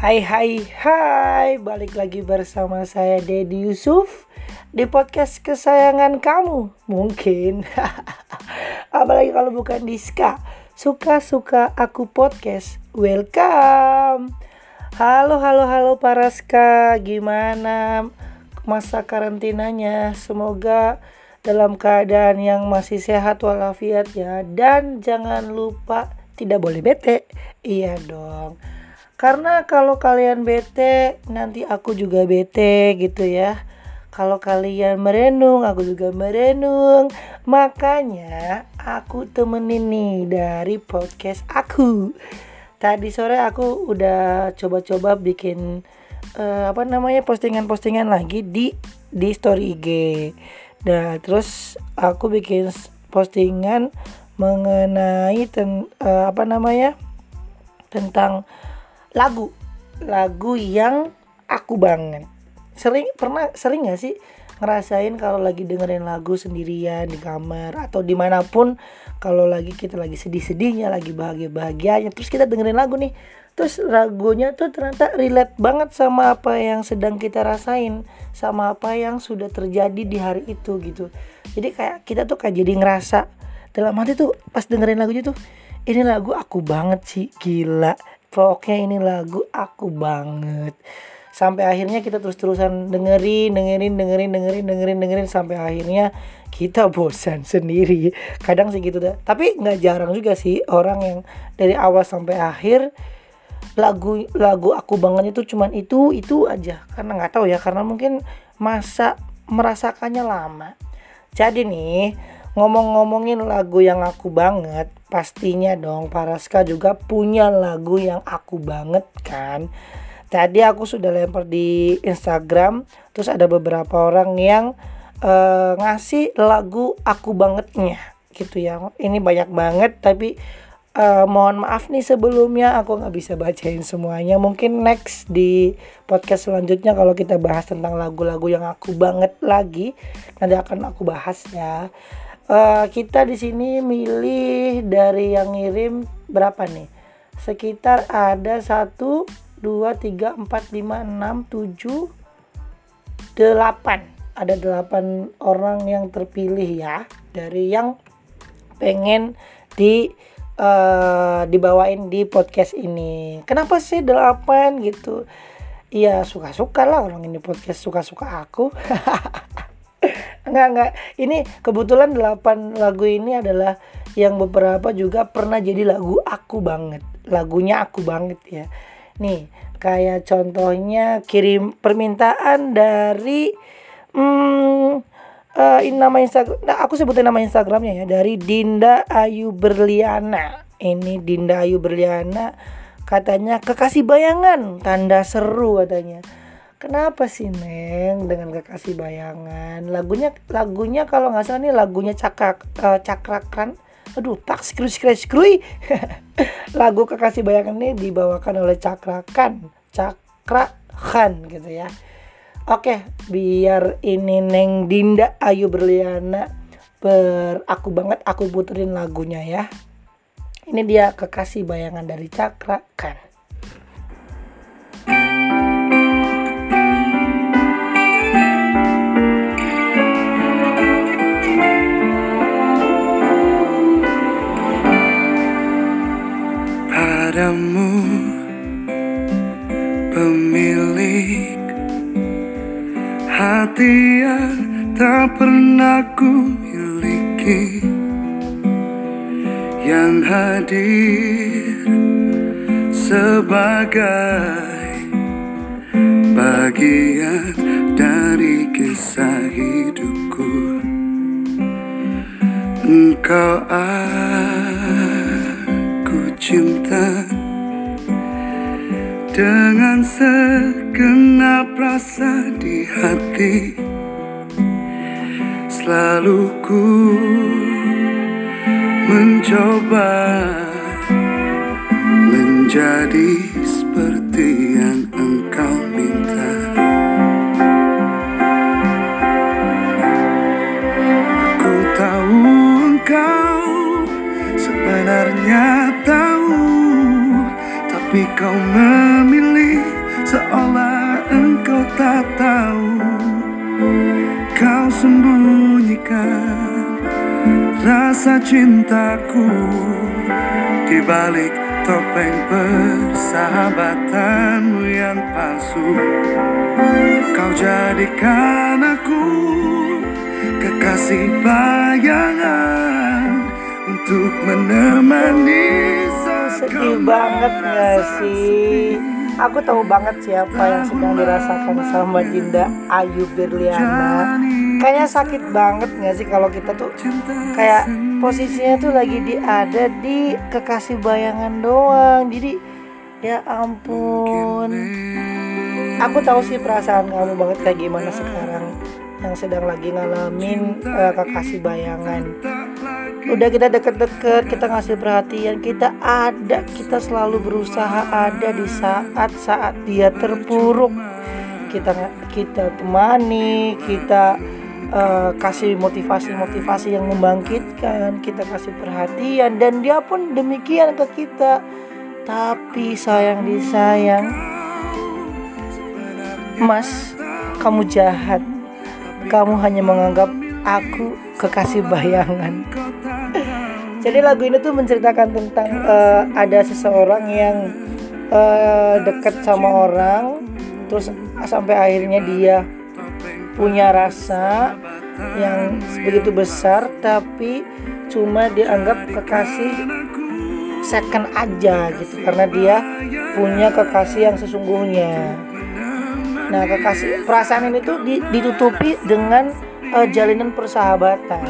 Hai hai hai. Balik lagi bersama saya Dedi Yusuf Di podcast kesayangan kamu. Mungkin. Apalagi kalau bukan Diska. Suka-suka aku podcast. Welcome. Halo halo halo para Ska Gimana masa karantinanya? Semoga dalam keadaan yang masih sehat walafiat ya. Dan jangan lupa tidak boleh bete. Iya dong karena kalau kalian bete nanti aku juga bete gitu ya. Kalau kalian merenung aku juga merenung. Makanya aku temenin nih dari podcast aku. Tadi sore aku udah coba-coba bikin uh, apa namanya postingan-postingan lagi di di story IG nah terus aku bikin postingan mengenai ten, uh, apa namanya tentang lagu. Lagu yang aku banget. Sering pernah sering gak sih ngerasain kalau lagi dengerin lagu sendirian di kamar atau di mana pun kalau lagi kita lagi sedih-sedihnya lagi bahagia-bahagianya terus kita dengerin lagu nih terus lagunya tuh ternyata relate banget sama apa yang sedang kita rasain sama apa yang sudah terjadi di hari itu gitu. Jadi kayak kita tuh kayak jadi ngerasa dalam hati tuh pas dengerin lagunya tuh ini lagu aku banget sih gila pokoknya ini lagu aku banget. Sampai akhirnya kita terus-terusan dengerin dengerin dengerin dengerin dengerin dengerin sampai akhirnya kita bosan sendiri. Kadang sih gitu deh tapi nggak jarang juga sih orang yang dari awal sampai akhir lagu lagu aku banget itu cuman itu itu aja. Karena nggak tahu ya karena mungkin masa merasakannya lama. Jadi nih ngomong-ngomongin lagu yang aku banget pastinya dong Paraska juga punya lagu yang aku banget kan. Tadi aku sudah lempar di Instagram terus ada beberapa orang yang uh, ngasih lagu aku bangetnya gitu ya. Ini banyak banget tapi uh, mohon maaf nih sebelumnya aku nggak bisa bacain semuanya. Mungkin next di podcast selanjutnya kalau kita bahas tentang lagu-lagu yang aku banget lagi nanti akan aku bahas ya uh, kita di sini milih dari yang ngirim berapa nih? Sekitar ada satu dua tiga empat lima enam tujuh delapan. Ada delapan orang yang terpilih ya dari yang pengen di uh, dibawain di podcast ini. Kenapa sih delapan gitu? Iya suka-suka lah orang ini podcast suka-suka aku enggak enggak. Ini kebetulan delapan lagu ini adalah yang beberapa juga pernah jadi lagu aku banget. Lagunya aku banget ya. Nih kayak contohnya kirim permintaan dari hmm, uh, ini nama Instagram nah aku sebutin nama Instagramnya ya dari Dinda Ayu Berliana. Ini Dinda Ayu Berliana katanya kekasih bayangan tanda seru katanya Kenapa sih Neng dengan kekasih bayangan? Lagunya lagunya kalau nggak salah nih lagunya cakrak uh, cakrakan. Aduh, tak skru skru skru. Lagu kekasih bayangan ini dibawakan oleh cakrakan, cakrakan gitu ya. Oke, biar ini Neng Dinda Ayu Berliana ber aku banget aku puterin lagunya ya. Ini dia kekasih bayangan dari cakrakan. Padamu Pemilik hati yang tak pernah ku miliki. Yang hadir sebagai bagian dari kisah hidupku. Engkau aku cinta dengan segenap rasa di hati Selalu ku mencoba Menjadi seperti yang engkau minta. Aku tahu engkau sebenarnya tahu Tapi kau memilih Rasa cintaku di balik topeng persahabatanmu yang palsu. Kau jadikan aku kekasih bayangan Untuk menemani sedih banget gak sih? aku tahu banget siapa yang sedang dirasakan sama Dinda Ayu Berliana kayaknya sakit banget gak sih kalau kita tuh kayak posisinya tuh lagi di ada di kekasih bayangan doang. Jadi ya ampun. Aku tahu sih perasaan kamu banget kayak gimana sekarang yang sedang lagi ngalamin eh, kekasih bayangan. Udah kita deket-deket kita ngasih perhatian kita ada kita selalu berusaha ada di saat-saat dia terpuruk. Kita kita temani kita eh, kasih motivasi-motivasi yang membangkitkan kita kasih perhatian dan dia pun demikian ke kita. Tapi sayang disayang Mas kamu jahat. Kamu hanya menganggap aku kekasih bayangan. Jadi lagu ini tuh menceritakan tentang eh, ada seseorang yang eh, dekat sama orang terus sampai akhirnya dia punya rasa yang begitu besar tapi cuma dianggap kekasih second aja gitu karena dia punya kekasih yang sesungguhnya. Nah kekasih perasaan ini tuh di- ditutupi dengan eh, jalinan persahabatan.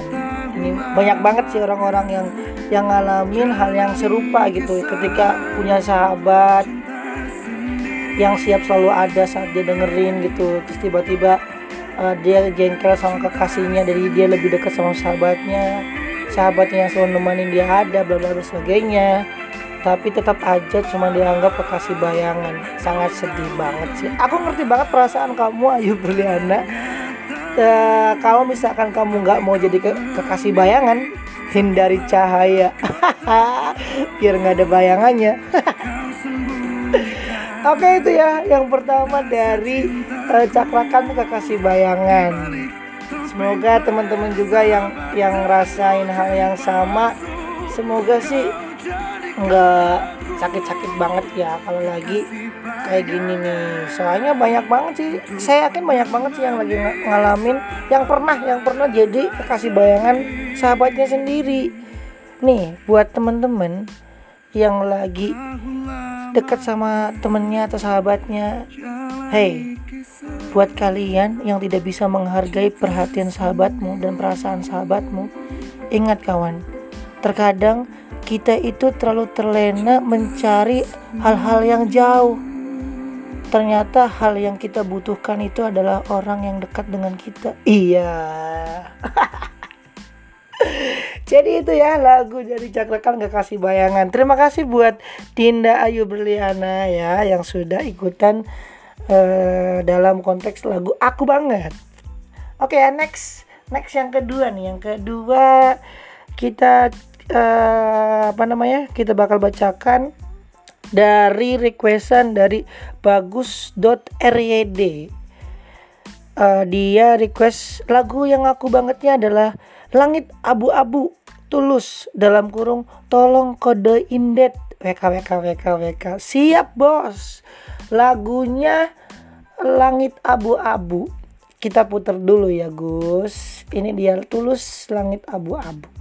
Ini banyak banget sih orang-orang yang yang ngalamin hal yang serupa gitu ketika punya sahabat yang siap selalu ada saat dia dengerin gitu terus tiba-tiba uh, dia jengkel sama kekasihnya dari dia lebih dekat sama sahabatnya. Sahabatnya yang selalu nemenin dia ada bla bla sebagainya. Tapi tetap aja cuma dianggap kekasih bayangan. Sangat sedih banget sih. Aku ngerti banget perasaan kamu Ayu Berliana Eh, kalau misalkan kamu nggak mau jadi ke- kekasih bayangan hindari cahaya. Biar nggak ada bayangannya Oke itu ya yang pertama dari eh, cakrakan kekasih bayangan. Semoga teman-teman juga yang yang ngerasain hal yang sama, semoga sih nggak sakit-sakit banget ya kalau lagi kayak gini nih. Soalnya banyak banget sih, saya yakin banyak banget sih yang lagi ng- ngalamin, yang pernah yang pernah jadi kekasih bayangan sahabatnya sendiri. Nih buat teman-teman yang lagi dekat sama temennya atau sahabatnya. Hey Buat kalian yang tidak bisa menghargai perhatian sahabatmu dan perasaan sahabatmu Ingat kawan Terkadang kita itu terlalu terlena mencari hal-hal yang jauh. Ternyata hal yang kita butuhkan itu adalah orang yang dekat dengan kita. Iya Jadi itu ya lagu dari Cakrakan gak kasih bayangan. Terima kasih buat Dinda Ayu Berliana ya yang sudah ikutan eh, dalam konteks lagu Aku Banget. Oke ya next next yang kedua nih. Yang kedua kita eh, apa namanya? Kita bakal bacakan dari requestan dari bagus.ryd. Eh, dia request lagu yang aku bangetnya adalah Langit Abu-Abu Tulus dalam kurung tolong kode indet. WK WK WK WK siap bos. Lagunya Langit Abu-Abu. Kita putar dulu ya Gus. Ini dia Tulus Langit Abu-Abu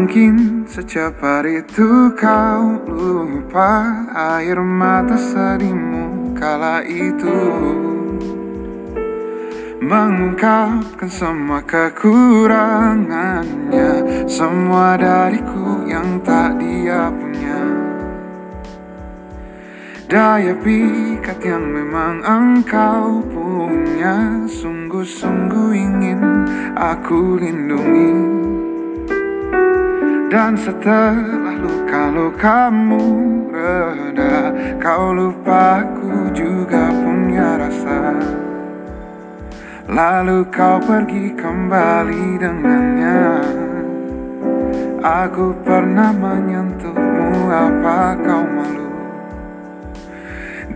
Mungkin setiap hari itu kau lupa air mata sedihmu kala itu. Mengungkapkan semua kekurangannya Semua dariku yang tak dia punya. Daya pikat yang memang engkau punya Sungguh-sungguh ingin aku lindungi dan setelah luka-lukamu reda Kau lupa aku juga punya rasa. Lalu kau pergi kembali dengannya. Aku pernah menyentuhmu apa kau malu?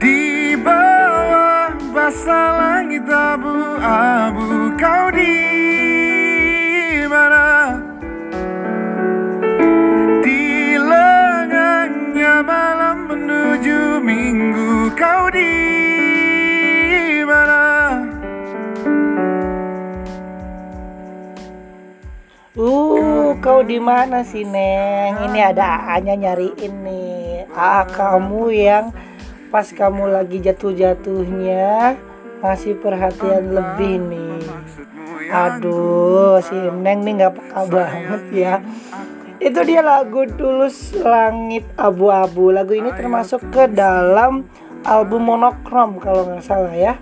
Di bawah basah langit abu-abu Kau di malam menuju minggu Kau di mana Uh, kau di mana sih, Neng? Ini ada Anya nyariin nih. Ah, kamu yang pas kamu lagi jatuh-jatuhnya ngasih perhatian lebih nih. Aduh, si Neng nih nggak peka banget ya. Itu dia lagu Tulus Langit Abu-Abu. Lagu ini termasuk ke dalam album Monokrom kalau nggak salah ya.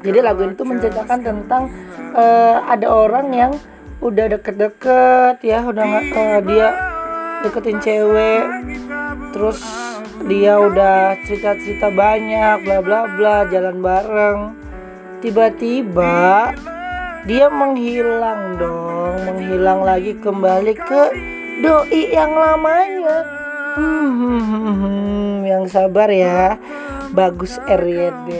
Jadi lagu itu menceritakan tentang eh, ada orang yang udah deket-deket ya, udah nggak eh, dia deketin cewek, terus dia udah cerita-cerita banyak, bla bla bla, jalan bareng. Tiba-tiba dia menghilang dong, menghilang lagi kembali ke doi yang lamanya. Hmm, yang sabar ya. Bagus RYD.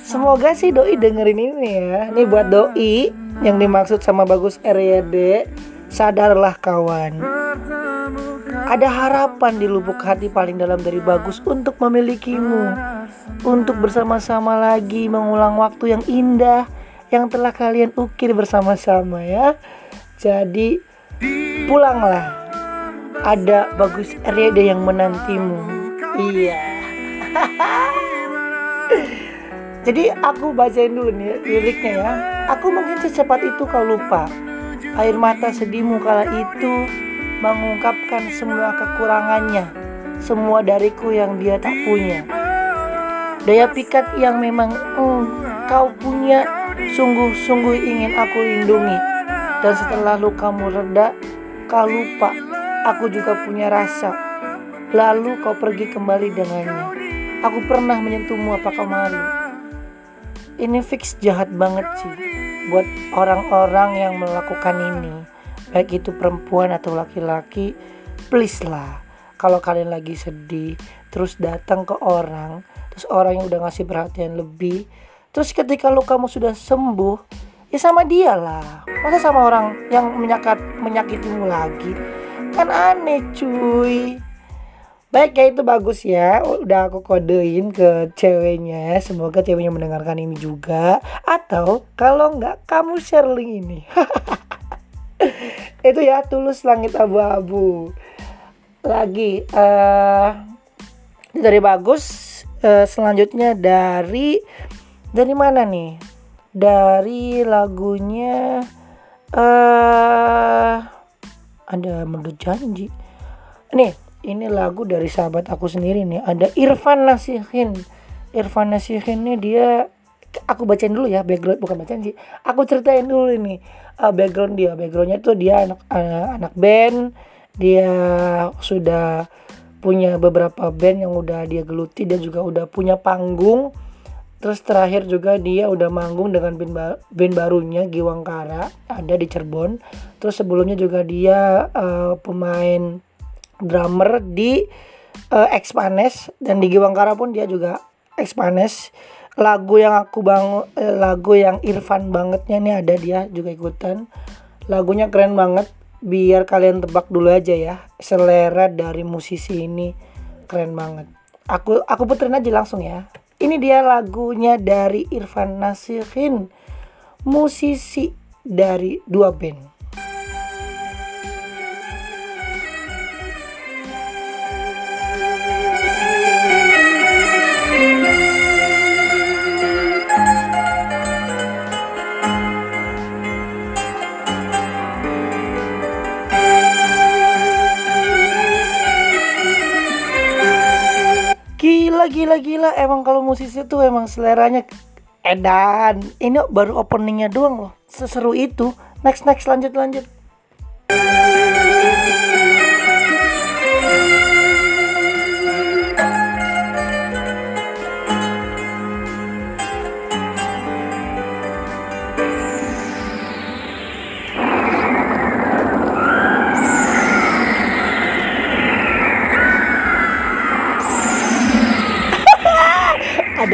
Semoga sih doi dengerin ini ya. Ini buat doi yang dimaksud sama Bagus RYD. Sadarlah kawan. Ada harapan di lubuk hati paling dalam dari Bagus untuk memilikimu. Untuk bersama-sama lagi mengulang waktu yang indah yang telah kalian ukir bersama-sama ya. Jadi pulanglah. Ada Bagus RYD yang menantimu. Iya. Jadi aku bacain dulu nih liriknya ya. Aku mungkin secepat itu kau lupa. Air mata sedihmu kala itu mengungkapkan semua kekurangannya. Semua dariku yang dia tak punya. Daya pikat yang memang mm, kau punya sungguh-sungguh ingin aku lindungi. Dan setelah lukamu reda, kau lupa aku juga punya rasa. Lalu kau pergi kembali dengannya. Aku pernah menyentuhmu apa kau malu? Ini fix jahat banget sih buat orang-orang yang melakukan ini. Baik itu perempuan atau laki-laki, please lah. Kalau kalian lagi sedih, terus datang ke orang, terus orang yang udah ngasih perhatian lebih, terus ketika lu kamu sudah sembuh, ya sama dia lah. Masa sama orang yang menyakat menyakitimu lagi? Kan aneh cuy. Baik ya itu bagus ya. Udah aku kodein ke ceweknya. Semoga ceweknya mendengarkan ini juga. Atau kalau nggak kamu share link ini. Itu ya tulus langit abu-abu. Lagi uh, Dari bagus. Uh, Selanjutnya dari Dari mana nih Dari lagunya uh, Ada menurut janji. Nih ini lagu dari sahabat aku sendiri nih. Ada Irfan Nasihin. Irfan Nasihin ini dia aku bacain dulu ya background bukan bacain sih. Aku ceritain dulu ini uh, background dia. Backgroundnya tuh dia anak uh, anak band. Dia sudah punya beberapa band yang udah dia geluti. Dia juga udah punya panggung terus terakhir juga dia udah manggung dengan band, ba band barunya Giwangkara ada di Cirebon. Terus sebelumnya juga dia uh, pemain drummer di uh, Expanes dan di Giwangkara pun dia juga Expanes lagu yang aku bangun eh, lagu yang Irfan bangetnya nih ada dia juga ikutan. Lagunya keren banget. Biar kalian tebak dulu aja ya selera dari musisi ini keren banget. Aku aku puterin aja langsung ya ini dia lagunya dari Irfan Nasirin musisi dari dua band gila gila gila. Emang kalau musisi tuh emang seleranya edan. Ini baru openingnya doang loh. Seseru itu. Next next lanjut lanjut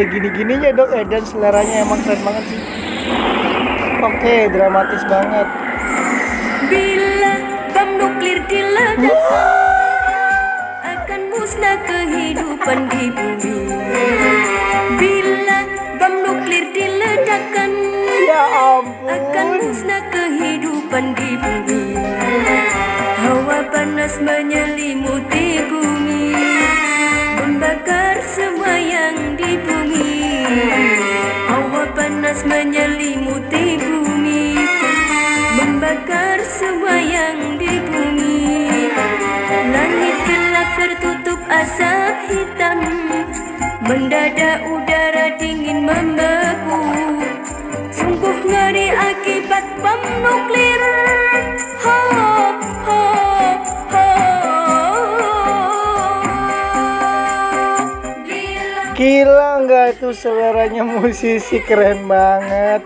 ada gini-gininya dong eh dan seleranya emang keren banget sih. Oke dramatis banget. Bila bom nuklir diledakkan akan musnah kehidupan di bumi. Bila bom nuklir diledakkan ya akan ampun musnah kehidupan di bumi. Hawa panas menyelimuti bumi, membakar yang di bumi. Hawa panas menyelimuti bumi, membakar semua yang di bumi. Langit gelap tertutup asap hitam, mendadak itu seleranya musisi keren banget.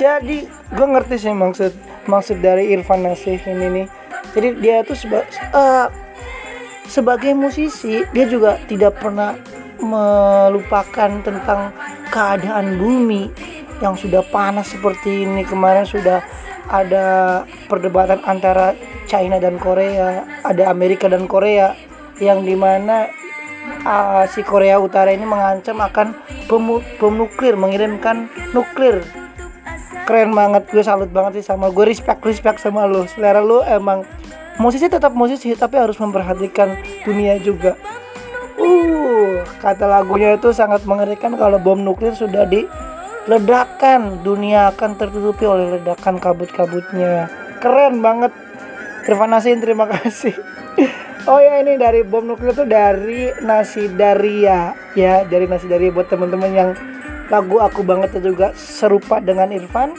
Jadi gue ngerti sih maksud maksud dari Irfan Nasif ini nih. Jadi dia tuh seba, eh, sebagai musisi dia juga tidak pernah melupakan tentang keadaan bumi yang sudah panas seperti ini. Kemarin sudah ada perdebatan antara China dan Korea, ada Amerika dan Korea yang di mana uh, si Korea Utara ini mengancam akan bom, bom nuklir mengirimkan nuklir. Keren banget gue salut banget sih sama gue respect respect sama lo. Selera lo emang musisi tetap musisi tapi harus memperhatikan dunia juga. Uh kata lagunya itu sangat mengerikan kalau bom nuklir sudah diledakkan dunia akan tertutupi oleh ledakan kabut-kabutnya. Keren banget. Irfan Nasin terima kasih Oh ya ini dari bom nuklir itu dari Nasi Daria. Ya dari Nasi Daria buat teman-teman yang lagu aku banget itu juga serupa dengan Irfan.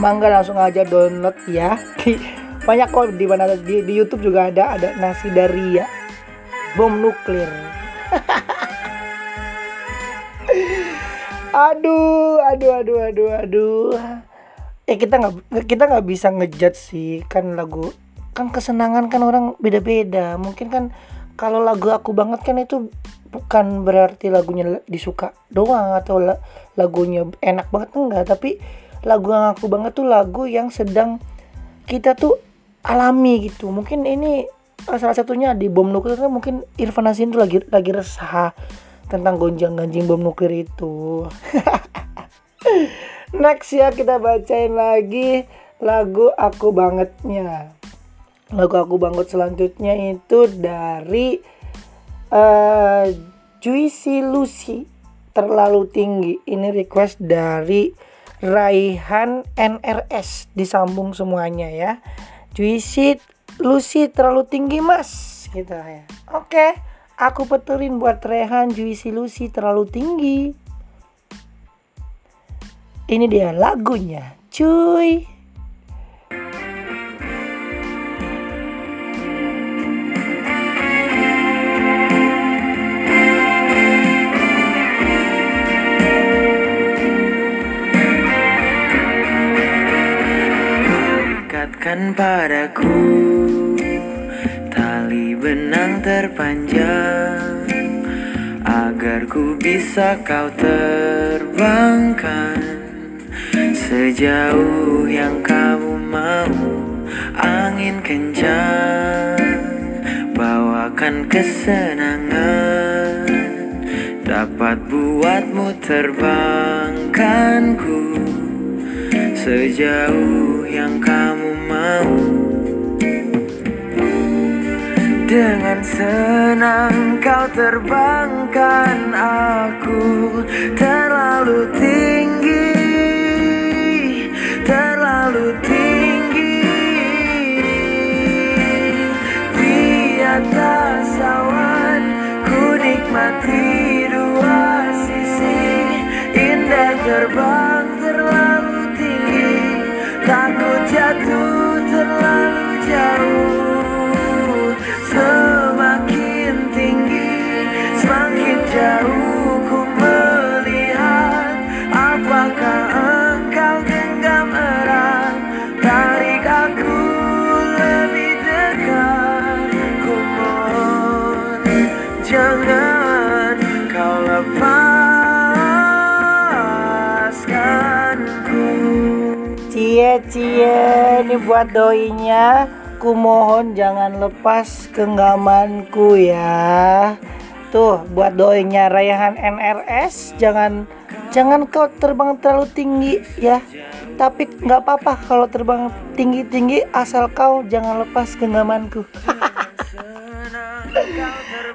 Mangga langsung aja download ya. Banyak kok di mana di, di YouTube juga ada ada Nasi Daria. Bom nuklir. Aduh aduh aduh aduh aduh. Eh kita nggak kita nggak bisa ngejudge sih kan lagu kan kesenangan kan orang beda-beda. Mungkin kan kalau lagu aku banget kan itu bukan berarti lagunya disuka doang atau la- lagunya enak banget enggak. Tapi lagu yang aku banget tuh lagu yang sedang kita tuh alami gitu. Mungkin ini eh, salah satunya di bom nuklir mungkin Irfan Hasin tuh lagi lagi resah tentang gonjang ganjing bom nuklir itu. Next ya kita bacain lagi lagu aku bangetnya lagu aku banget selanjutnya itu dari eh Juicy Lucy terlalu tinggi. Ini request dari Raihan NRS disambung semuanya ya. Juicy Lucy terlalu tinggi mas. Gitu ya. Oke aku peturin buat Raihan Juicy Lucy terlalu tinggi. Ini dia lagunya. Cuy Ikatkan padaku tali benang terpanjang agar ku bisa kau terbangkan. Sejauh yang kamu mau angin kencang bawakan kesenangan dapat buatmu terbangkanku sejauh yang kamu mau. Dengan senang kau terbangkan aku terlalu tinggi terlalu tinggi. Di atas awan ku nikmati dua sisi indah terbang jatuh terlalu jauh buat doinya. Kumohon jangan lepas genggamanku ya. Tuh buat doinya Rayhan NRS jangan jangan kau terbang terlalu tinggi ya. Tapi nggak apa-apa kalau terbang tinggi-tinggi asal kau jangan lepas genggamanku.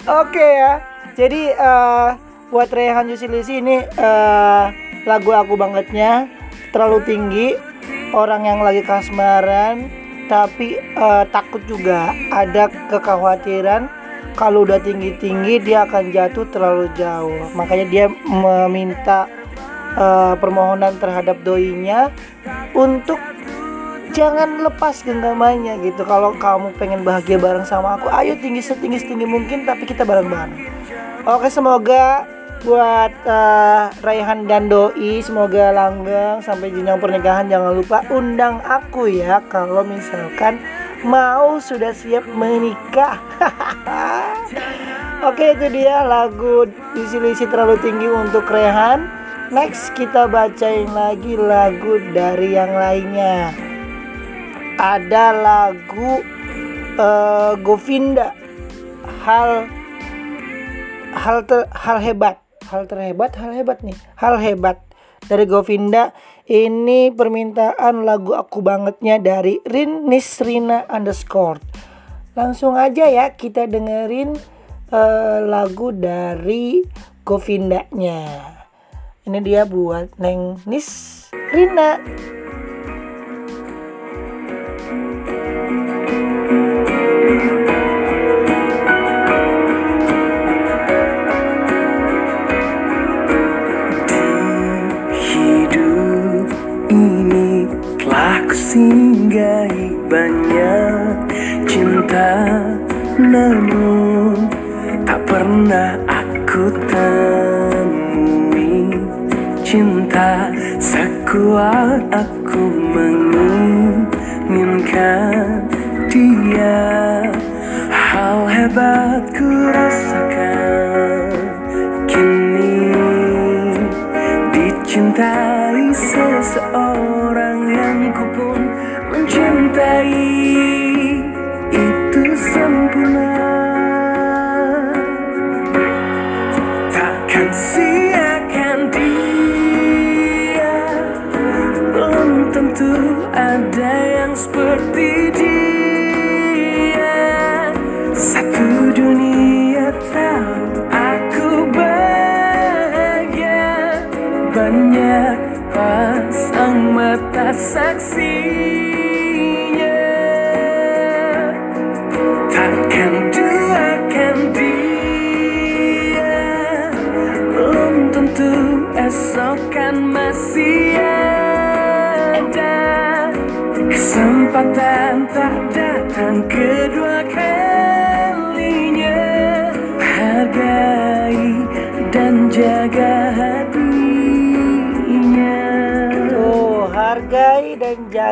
Oke ya jadi eh, buat Rayhan Yusilisi ini eh, lagu aku bangetnya terlalu tinggi orang yang lagi kasmaran tapi eh, takut juga. Ada kekhawatiran kalau udah tinggi-tinggi dia akan jatuh terlalu jauh. Makanya dia meminta eh, permohonan terhadap doinya untuk jangan lepas genggamannya gitu. Kalau kamu pengen bahagia bareng sama aku ayo tinggi setinggi setinggi mungkin tapi kita bareng-bareng. Oke semoga buat eh, Raihan dan Doi. Semoga langgeng. Sampai jenjang pernikahan. Jangan lupa undang aku ya. Kalau misalkan mau sudah siap menikah. Oke itu dia lagu disilisi terlalu tinggi untuk Rehan Next kita bacain lagi lagu dari yang lainnya. Ada lagu eh, Govinda. Hal hal ter, hal hebat hal terhebat hal hebat nih. Hal hebat. Dari Govinda ini permintaan lagu aku bangetnya dari Rin Nisrina underscore. Langsung aja ya kita dengerin eh, lagu dari Govindanya. Ini dia buat Neng Nisrina banyak cinta Namun tak pernah aku temui Cinta sekuat aku menginginkan dia. Hal hebat ku rasakan kini Dicintai seseorang days.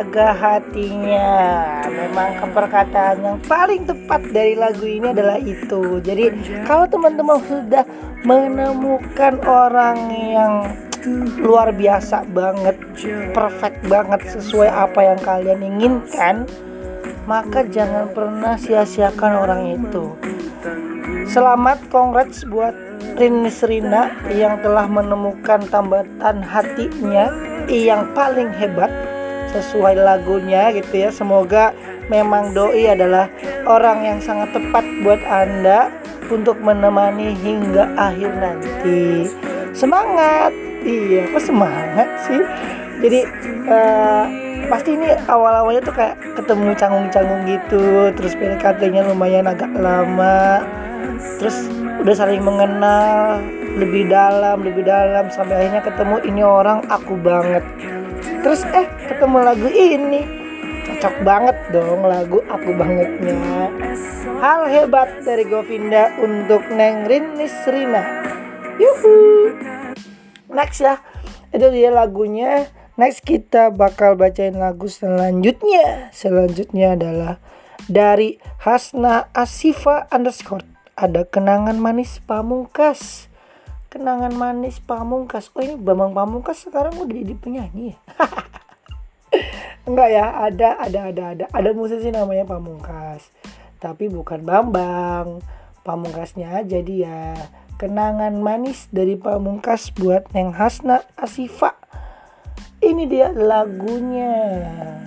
Jaga hatinya. Memang perkataan yang paling tepat dari lagu ini adalah itu. Jadi, kalau teman-teman sudah menemukan orang yang luar biasa banget, perfect banget sesuai apa yang kalian inginkan, maka jangan pernah sia-siakan orang itu. Selamat congrats buat Rin Nisrina yang telah menemukan tambatan hatinya yang paling hebat sesuai lagunya gitu ya. Semoga memang doi adalah orang yang sangat tepat buat Anda untuk menemani hingga akhir nanti. Semangat. Iya, kok semangat sih? Jadi eh, pasti ini awal-awalnya tuh kayak ketemu canggung-canggung gitu, terus PDKT-nya lumayan agak lama terus udah saling mengenal lebih dalam lebih dalam sampai akhirnya ketemu ini orang aku banget terus eh ketemu lagu ini. Cocok banget dong lagu aku bangetnya. Hal hebat dari Govinda untuk Neng Rin Nisrina yuhu. Next ya. Itu dia lagunya. Next kita bakal bacain lagu selanjutnya. Selanjutnya adalah dari Hasna Asifa underscore. Ada kenangan manis pamungkas kenangan manis pamungkas oh ini Bambang Pamungkas sekarang udah jadi penyanyi ya Enggak ya, ada ada ada ada ada musisi namanya Pamungkas. Tapi bukan Bambang. Pamungkasnya aja dia. Kenangan manis dari Pamungkas buat Neng Hasna Asifa. Ini dia lagunya.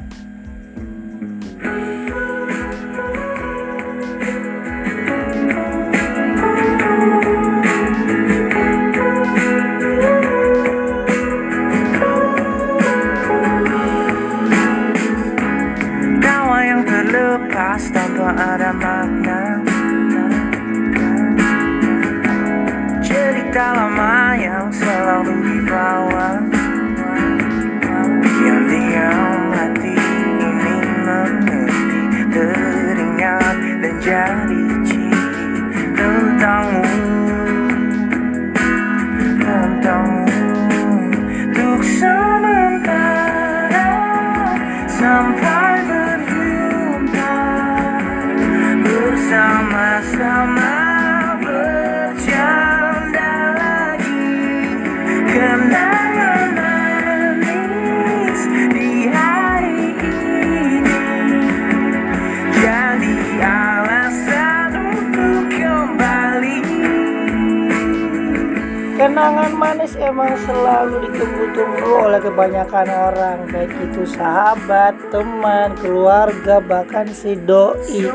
Kenangan manis emang selalu ditunggu-tunggu oleh kebanyakan orang. Baik itu sahabat, teman, keluarga, bahkan si doi.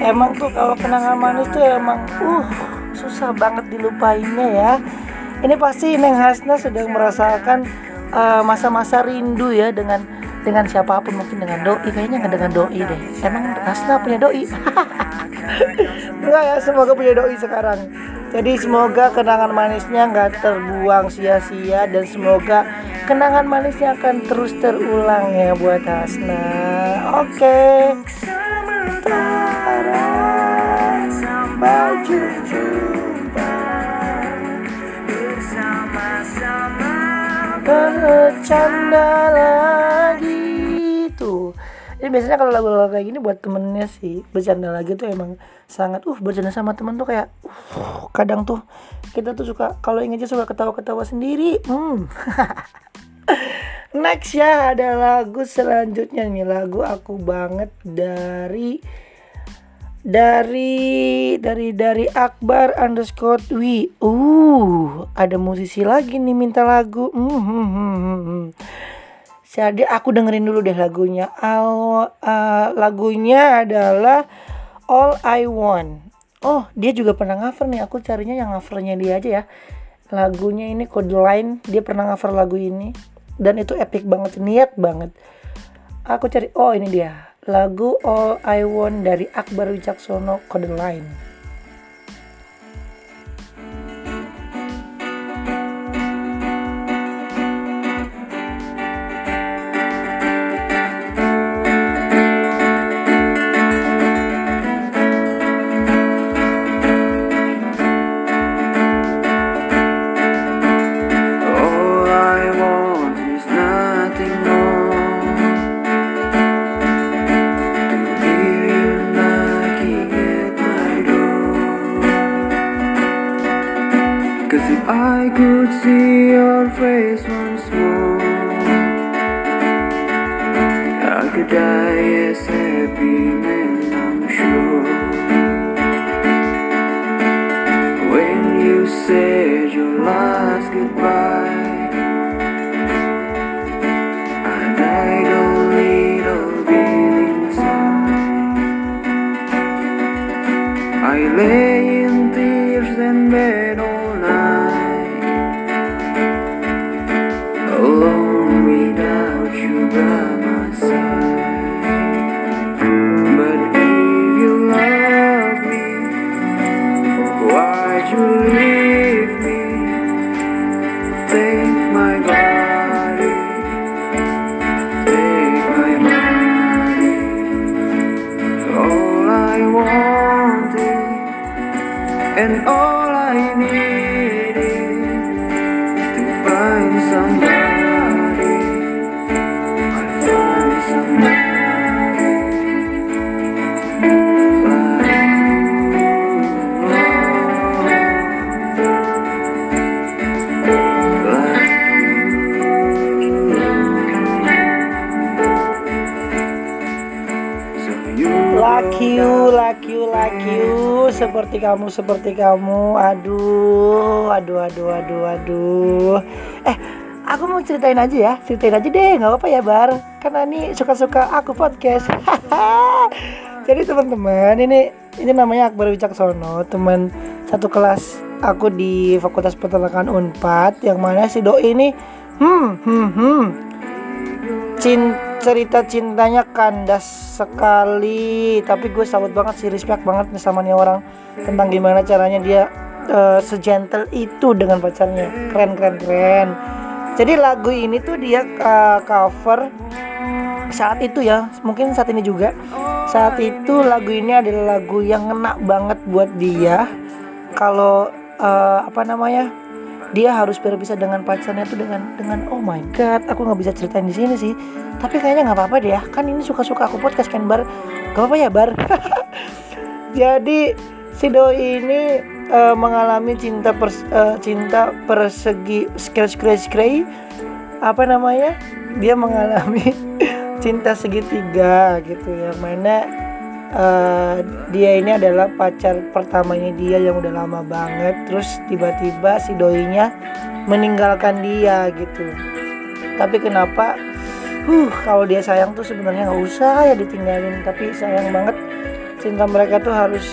Emang tuh kalau kenangan manis tuh emang uh susah banget dilupainnya ya. Ini pasti Neng Hasna sedang merasakan eh, masa-masa rindu ya dengan dengan siapa pun mungkin dengan doi. Kayaknya dengan doi deh. Emang Hasna punya doi enggak ya semoga punya doi sekarang. Jadi semoga kenangan manisnya nggak terbuang sia-sia dan semoga kenangan manisnya akan terus terulang ya buat Hasna. Oke. Bersama-sama. Bercanda lagi ini biasanya kalau lagu-lagu kayak gini buat temennya sih bercanda lagi tuh emang sangat uh bercanda sama temen tuh kayak uh, kadang tuh kita tuh suka kalau ingetnya suka ketawa-ketawa sendiri hmm next ya ada lagu selanjutnya nih lagu aku banget dari dari dari dari Akbar underscore Wi. Uh, ada musisi lagi nih minta lagu. Hmm, hmm, hmm, hmm, hmm. Jadi aku dengerin dulu deh lagunya. Al, uh, lagunya adalah All I Want. Oh, dia juga pernah cover nih. Aku carinya yang covernya dia aja ya. Lagunya ini Code Line. Dia pernah cover lagu ini. Dan itu epic banget, niat banget. Aku cari, oh ini dia. Lagu All I Want dari Akbar Wicaksono Code Line. Kamu, seperti kamu. Aduh, aduh, aduh, aduh, aduh. Eh, aku mau ceritain aja ya. Ceritain aja deh, nggak apa-apa ya Bar. Karena ini suka-suka aku podcast. Jadi teman-teman, ini ini namanya Akbar Wicaksono Teman satu kelas aku di Fakultas Peternakan Unpad Yang mana si Doi ini Hmm, hmm, hmm Cin cerita cintanya kandas sekali. Tapi gue salut banget sih respect banget nih sama nih orang. Tentang gimana caranya dia eh, segentle itu dengan pacarnya. Keren keren keren. Jadi lagu ini tuh dia eh, cover saat itu ya mungkin saat ini juga. Saat itu lagu ini adalah lagu yang ngena banget buat dia. Kalau eh, apa namanya dia harus berpisah dengan pacarnya tuh dengan dengan oh my god aku nggak bisa ceritain di sini sih. Tapi kayaknya nggak apa-apa deh ya. Kan ini suka-suka aku podcast kan bar. Gak apa-apa ya bar? Jadi si doi ini eh, mengalami cinta pers- eh, cinta persegi scratch scratch scratch apa namanya? Dia mengalami cinta segitiga gitu yang mana eh, dia ini adalah pacar pertamanya dia yang udah lama banget. Terus tiba-tiba si doinya meninggalkan dia gitu. Tapi kenapa? Huh kalau dia sayang tuh sebenarnya nggak usah ya ditinggalin. Tapi sayang banget cinta mereka tuh harus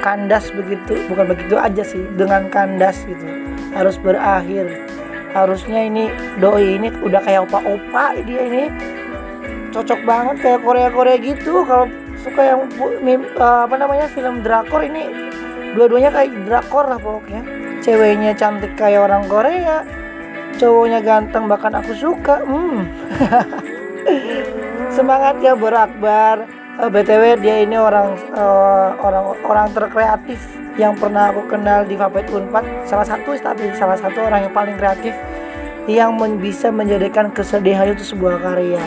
kandas begitu. Bukan begitu aja sih dengan kandas gitu. Harus berakhir. Harusnya ini doi ini udah kayak opa-opa dia ini. Cocok banget kayak Korea-Korea gitu. Kalau suka yang eh, apa namanya film drakor ini. Dua-duanya kayak drakor lah pokoknya. Ceweknya cantik kayak orang Korea cowoknya ganteng bahkan aku suka. Hmm. semangat ya berakbar Eh, btw dia ini orang eh, orang orang terkreatif yang pernah aku kenal di Fapet Unpad. Salah satu tapi salah satu orang yang paling kreatif yang bisa menjadikan kesedihan itu sebuah karya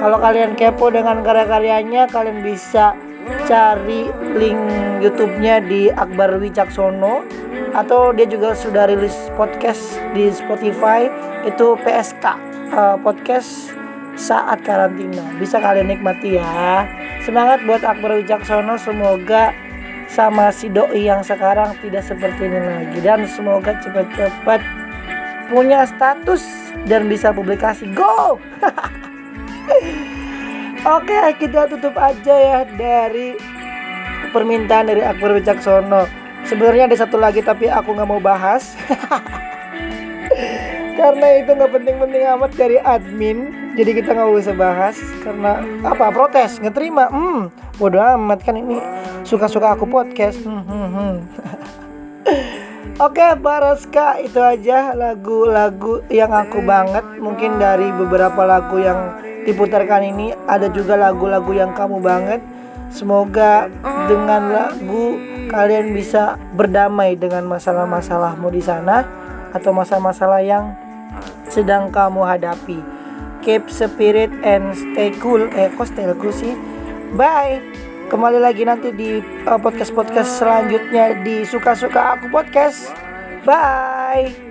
kalau kalian kepo dengan karya-karyanya kalian bisa cari link YouTube-nya di Akbar Wicaksono atau dia juga sudah rilis podcast di Spotify itu PSK eh, podcast saat karantina. Bisa kalian nikmati ya. Semangat buat Akbar Wicaksono semoga sama si doi yang sekarang tidak seperti ini lagi dan semoga cepat-cepat punya status dan bisa publikasi. Go Oke kita tutup aja ya dari permintaan dari Akbar Wicaksono sebenarnya ada satu lagi tapi aku nggak mau bahas. Karena itu nggak penting-penting amat dari admin jadi kita nggak usah bahas. Karena apa? Protes? Nggak terima hmm bodoh amat kan ini. Suka-suka aku podcast. Hmm, hmm, hmm. Oke Baraska itu aja lagu-lagu yang aku banget. Mungkin dari beberapa lagu yang diputarkan ini ada juga lagu-lagu yang kamu banget semoga dengan lagu kalian bisa berdamai dengan masalah-masalahmu di sana atau masalah-masalah yang sedang kamu hadapi. Keep spirit and stay cool. Eh, kok stay cool sih? Bye. Kembali lagi nanti di uh, podcast-podcast selanjutnya di suka-suka aku podcast. Bye.